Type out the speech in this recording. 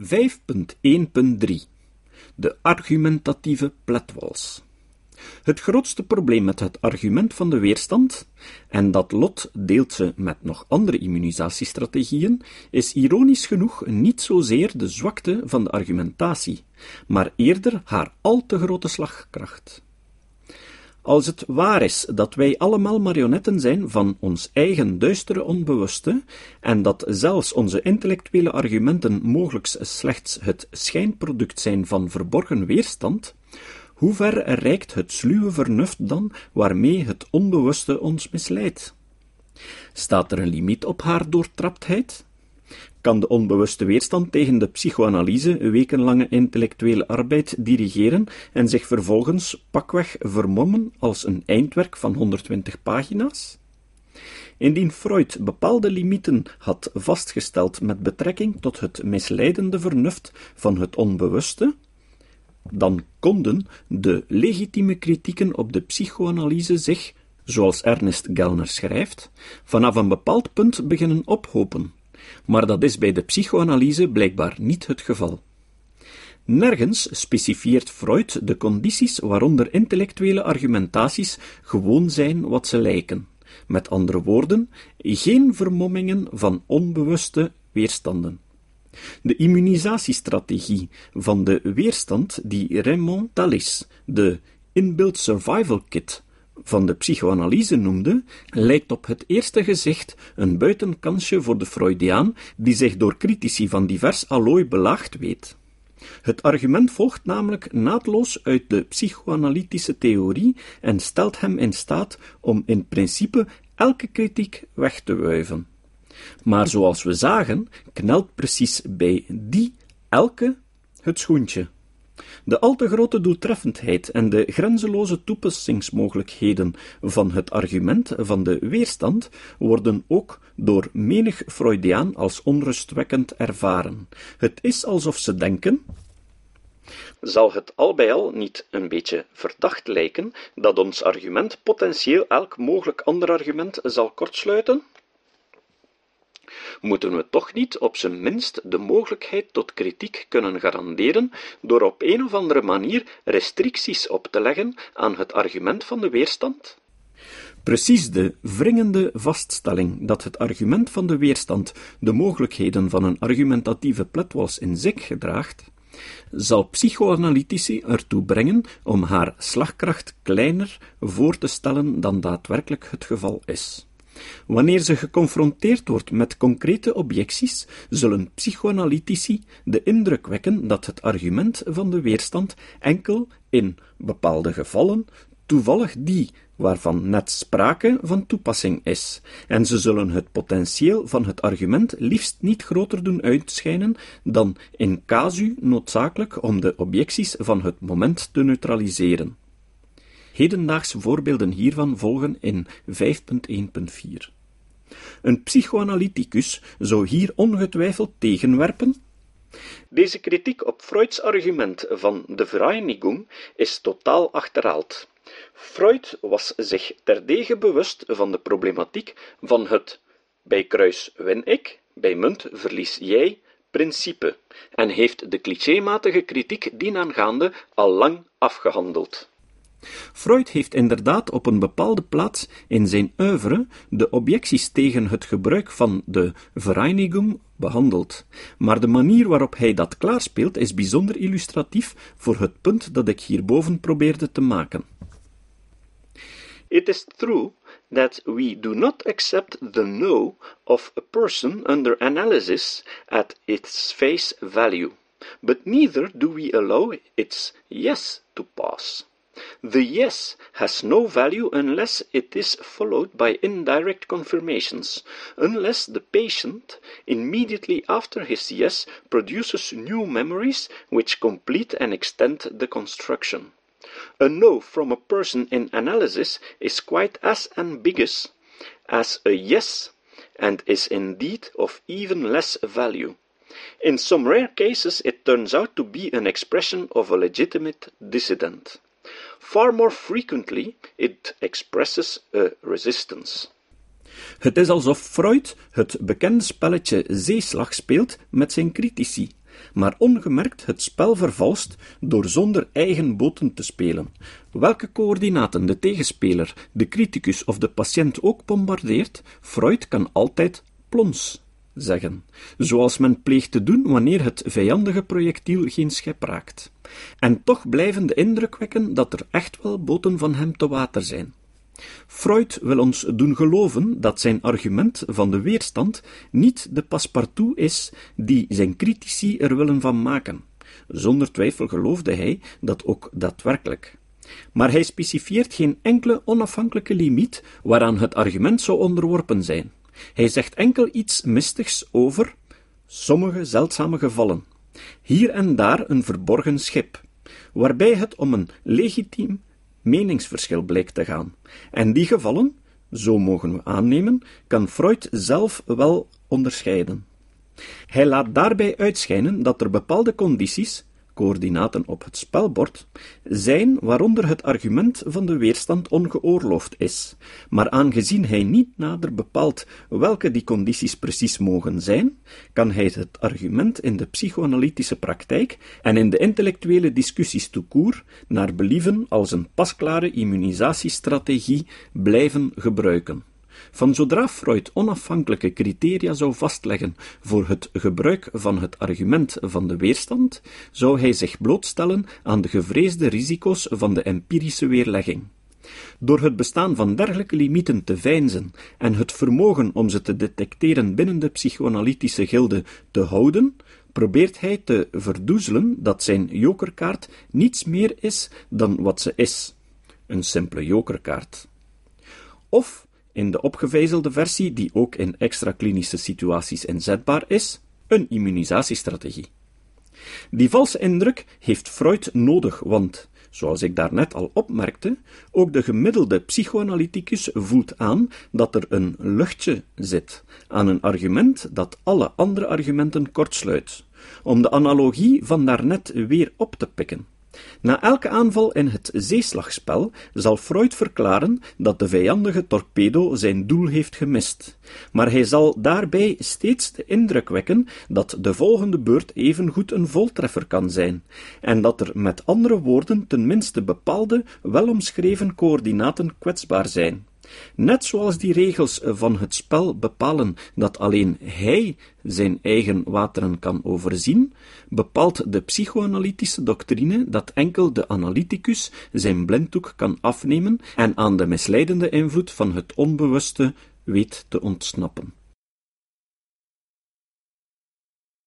5.1.3 De argumentatieve pletwals. Het grootste probleem met het argument van de weerstand, en dat lot deelt ze met nog andere immunisatiestrategieën, is ironisch genoeg niet zozeer de zwakte van de argumentatie, maar eerder haar al te grote slagkracht. Als het waar is dat wij allemaal marionetten zijn van ons eigen duistere onbewuste, en dat zelfs onze intellectuele argumenten mogelijk slechts het schijnproduct zijn van verborgen weerstand, hoe ver reikt het sluwe vernuft dan waarmee het onbewuste ons misleidt? Staat er een limiet op haar doortraptheid? Kan de onbewuste weerstand tegen de psychoanalyse wekenlange intellectuele arbeid dirigeren en zich vervolgens pakweg vermommen als een eindwerk van 120 pagina's? Indien Freud bepaalde limieten had vastgesteld met betrekking tot het misleidende vernuft van het onbewuste, dan konden de legitieme kritieken op de psychoanalyse zich, zoals Ernest Gellner schrijft, vanaf een bepaald punt beginnen ophopen. Maar dat is bij de psychoanalyse blijkbaar niet het geval. Nergens specifieert Freud de condities waaronder intellectuele argumentaties gewoon zijn wat ze lijken. Met andere woorden, geen vermommingen van onbewuste weerstanden. De immunisatiestrategie van de weerstand die Raymond Tallis de inbuilt survival kit van de psychoanalyse noemde, lijkt op het eerste gezicht een buitenkansje voor de Freudiaan die zich door critici van divers allooi belaagd weet. Het argument volgt namelijk naadloos uit de psychoanalytische theorie en stelt hem in staat om in principe elke kritiek weg te wuiven. Maar zoals we zagen, knelt precies bij die elke het schoentje. De al te grote doeltreffendheid en de grenzeloze toepassingsmogelijkheden van het argument van de weerstand worden ook door menig Freudiaan als onrustwekkend ervaren. Het is alsof ze denken, zal het al bij al niet een beetje verdacht lijken dat ons argument potentieel elk mogelijk ander argument zal kortsluiten? Moeten we toch niet op zijn minst de mogelijkheid tot kritiek kunnen garanderen door op een of andere manier restricties op te leggen aan het argument van de weerstand? Precies de wringende vaststelling dat het argument van de weerstand de mogelijkheden van een argumentatieve pletwals in zich gedraagt, zal psychoanalytici ertoe brengen om haar slagkracht kleiner voor te stellen dan daadwerkelijk het geval is. Wanneer ze geconfronteerd wordt met concrete objecties, zullen psychoanalytici de indruk wekken dat het argument van de weerstand enkel in bepaalde gevallen toevallig die waarvan net sprake van toepassing is, en ze zullen het potentieel van het argument liefst niet groter doen uitschijnen dan in casu noodzakelijk om de objecties van het moment te neutraliseren. Hedendaagse voorbeelden hiervan volgen in 5.1.4. Een psychoanalyticus zou hier ongetwijfeld tegenwerpen. Deze kritiek op Freuds argument van de Vereinigung is totaal achterhaald. Freud was zich terdege bewust van de problematiek van het bij kruis win ik, bij munt verlies jij principe en heeft de clichématige kritiek dienaangaande al lang afgehandeld. Freud heeft inderdaad op een bepaalde plaats in zijn oeuvre de objecties tegen het gebruik van de Vereinigung behandeld, maar de manier waarop hij dat klaarspeelt is bijzonder illustratief voor het punt dat ik hierboven probeerde te maken. It is true that we do not accept the no of a person under analysis at its face value, but neither do we allow its yes to pass. The yes has no value unless it is followed by indirect confirmations, unless the patient, immediately after his yes, produces new memories which complete and extend the construction. A no from a person in analysis is quite as ambiguous as a yes, and is indeed of even less value. In some rare cases, it turns out to be an expression of a legitimate dissident. Far more frequently it expresses a resistance. Het is alsof Freud het bekende spelletje zeeslag speelt met zijn critici, maar ongemerkt het spel vervalst door zonder eigen boten te spelen. Welke coördinaten de tegenspeler, de criticus of de patiënt ook bombardeert, Freud kan altijd plons zeggen, zoals men pleegt te doen wanneer het vijandige projectiel geen schep raakt. En toch blijven de indruk wekken dat er echt wel boten van hem te water zijn. Freud wil ons doen geloven dat zijn argument van de weerstand niet de passepartout is die zijn critici er willen van maken. Zonder twijfel geloofde hij dat ook daadwerkelijk. Maar hij specifieert geen enkele onafhankelijke limiet waaraan het argument zou onderworpen zijn. Hij zegt enkel iets mistigs over sommige zeldzame gevallen, hier en daar een verborgen schip, waarbij het om een legitiem meningsverschil blijkt te gaan. En die gevallen, zo mogen we aannemen, kan Freud zelf wel onderscheiden. Hij laat daarbij uitschijnen dat er bepaalde condities, coördinaten op het spelbord, zijn waaronder het argument van de weerstand ongeoorloofd is, maar aangezien hij niet nader bepaalt welke die condities precies mogen zijn, kan hij het argument in de psychoanalytische praktijk en in de intellectuele discussies toekoer naar believen als een pasklare immunisatiestrategie blijven gebruiken. Van zodra Freud onafhankelijke criteria zou vastleggen voor het gebruik van het argument van de weerstand, zou hij zich blootstellen aan de gevreesde risico's van de empirische weerlegging. Door het bestaan van dergelijke limieten te veinzen en het vermogen om ze te detecteren binnen de psychoanalytische gilde te houden, probeert hij te verdoezelen dat zijn jokerkaart niets meer is dan wat ze is: een simpele jokerkaart. Of in de opgevijzelde versie, die ook in extra-klinische situaties inzetbaar is, een immunisatiestrategie. Die valse indruk heeft Freud nodig, want, zoals ik daarnet al opmerkte, ook de gemiddelde psychoanalyticus voelt aan dat er een luchtje zit aan een argument dat alle andere argumenten kortsluit, om de analogie van daarnet weer op te pikken. Na elke aanval in het zeeslagspel zal Freud verklaren dat de vijandige torpedo zijn doel heeft gemist, maar hij zal daarbij steeds de indruk wekken dat de volgende beurt evengoed een voltreffer kan zijn, en dat er met andere woorden tenminste bepaalde, welomschreven coördinaten kwetsbaar zijn. Net zoals die regels van het spel bepalen dat alleen hij zijn eigen wateren kan overzien, bepaalt de psychoanalytische doctrine dat enkel de analyticus zijn blinddoek kan afnemen en aan de misleidende invloed van het onbewuste weet te ontsnappen.